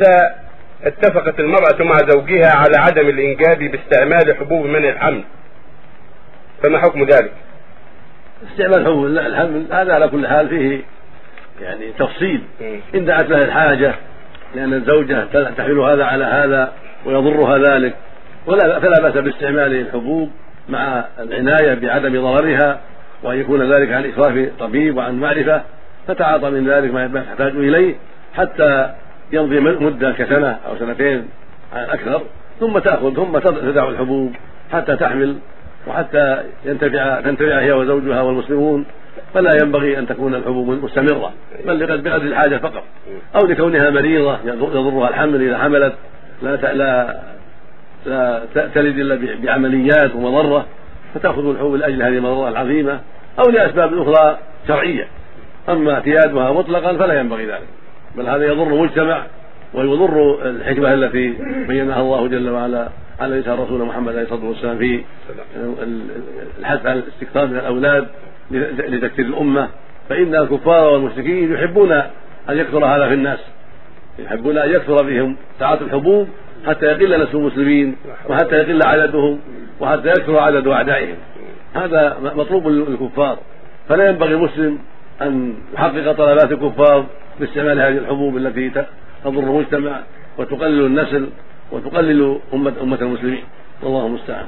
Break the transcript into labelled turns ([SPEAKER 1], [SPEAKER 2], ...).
[SPEAKER 1] إذا اتفقت المرأة مع زوجها على عدم الإنجاب باستعمال حبوب منع الحمل؟ فما حكم ذلك؟
[SPEAKER 2] استعمال حبوب الحمل هذا على كل حال فيه يعني تفصيل. إن دعت له الحاجة لأن الزوجة تحمل هذا على هذا ويضرها ذلك. ولا فلا بأس باستعمال الحبوب مع العناية بعدم ضررها وأن يكون ذلك عن إشراف طبيب وعن معرفة. فتعاطى من ذلك ما يحتاج إليه حتى يمضي مدة كسنة أو سنتين أكثر ثم تأخذ ثم تدع الحبوب حتى تحمل وحتى ينتفع تنتفع هي وزوجها والمسلمون فلا ينبغي أن تكون الحبوب مستمرة بل بقدر الحاجة فقط. أو لكونها مريضة يضرها الحمل إذا حملت لا لا لا تلد إلا بعمليات ومضرة فتأخذ الحبوب لأجل هذه المضرة العظيمة أو لأسباب أخرى شرعية. أما اعتيادها مطلقا فلا ينبغي ذلك. بل هذا يضر المجتمع ويضر الحكمة التي بينها الله جل وعلا على لسان رسول محمد عليه الصلاة والسلام في الحث على الاستكثار من الأولاد لتكثير الأمة. فإن الكفار والمشركين يحبون أن يكثر هذا في الناس. يحبون أن يكثر بهم تعاطي الحبوب حتى يقل نسل المسلمين وحتى يقل عددهم وحتى يكثر عدد أعدائهم. هذا مطلوب للكفار. فلا ينبغي المسلم أن يحقق طلبات الكفار باستعمال هذه الحبوب التي تضر المجتمع وتقلل النسل وتقلل أمة, المسلمين. والله المستعان.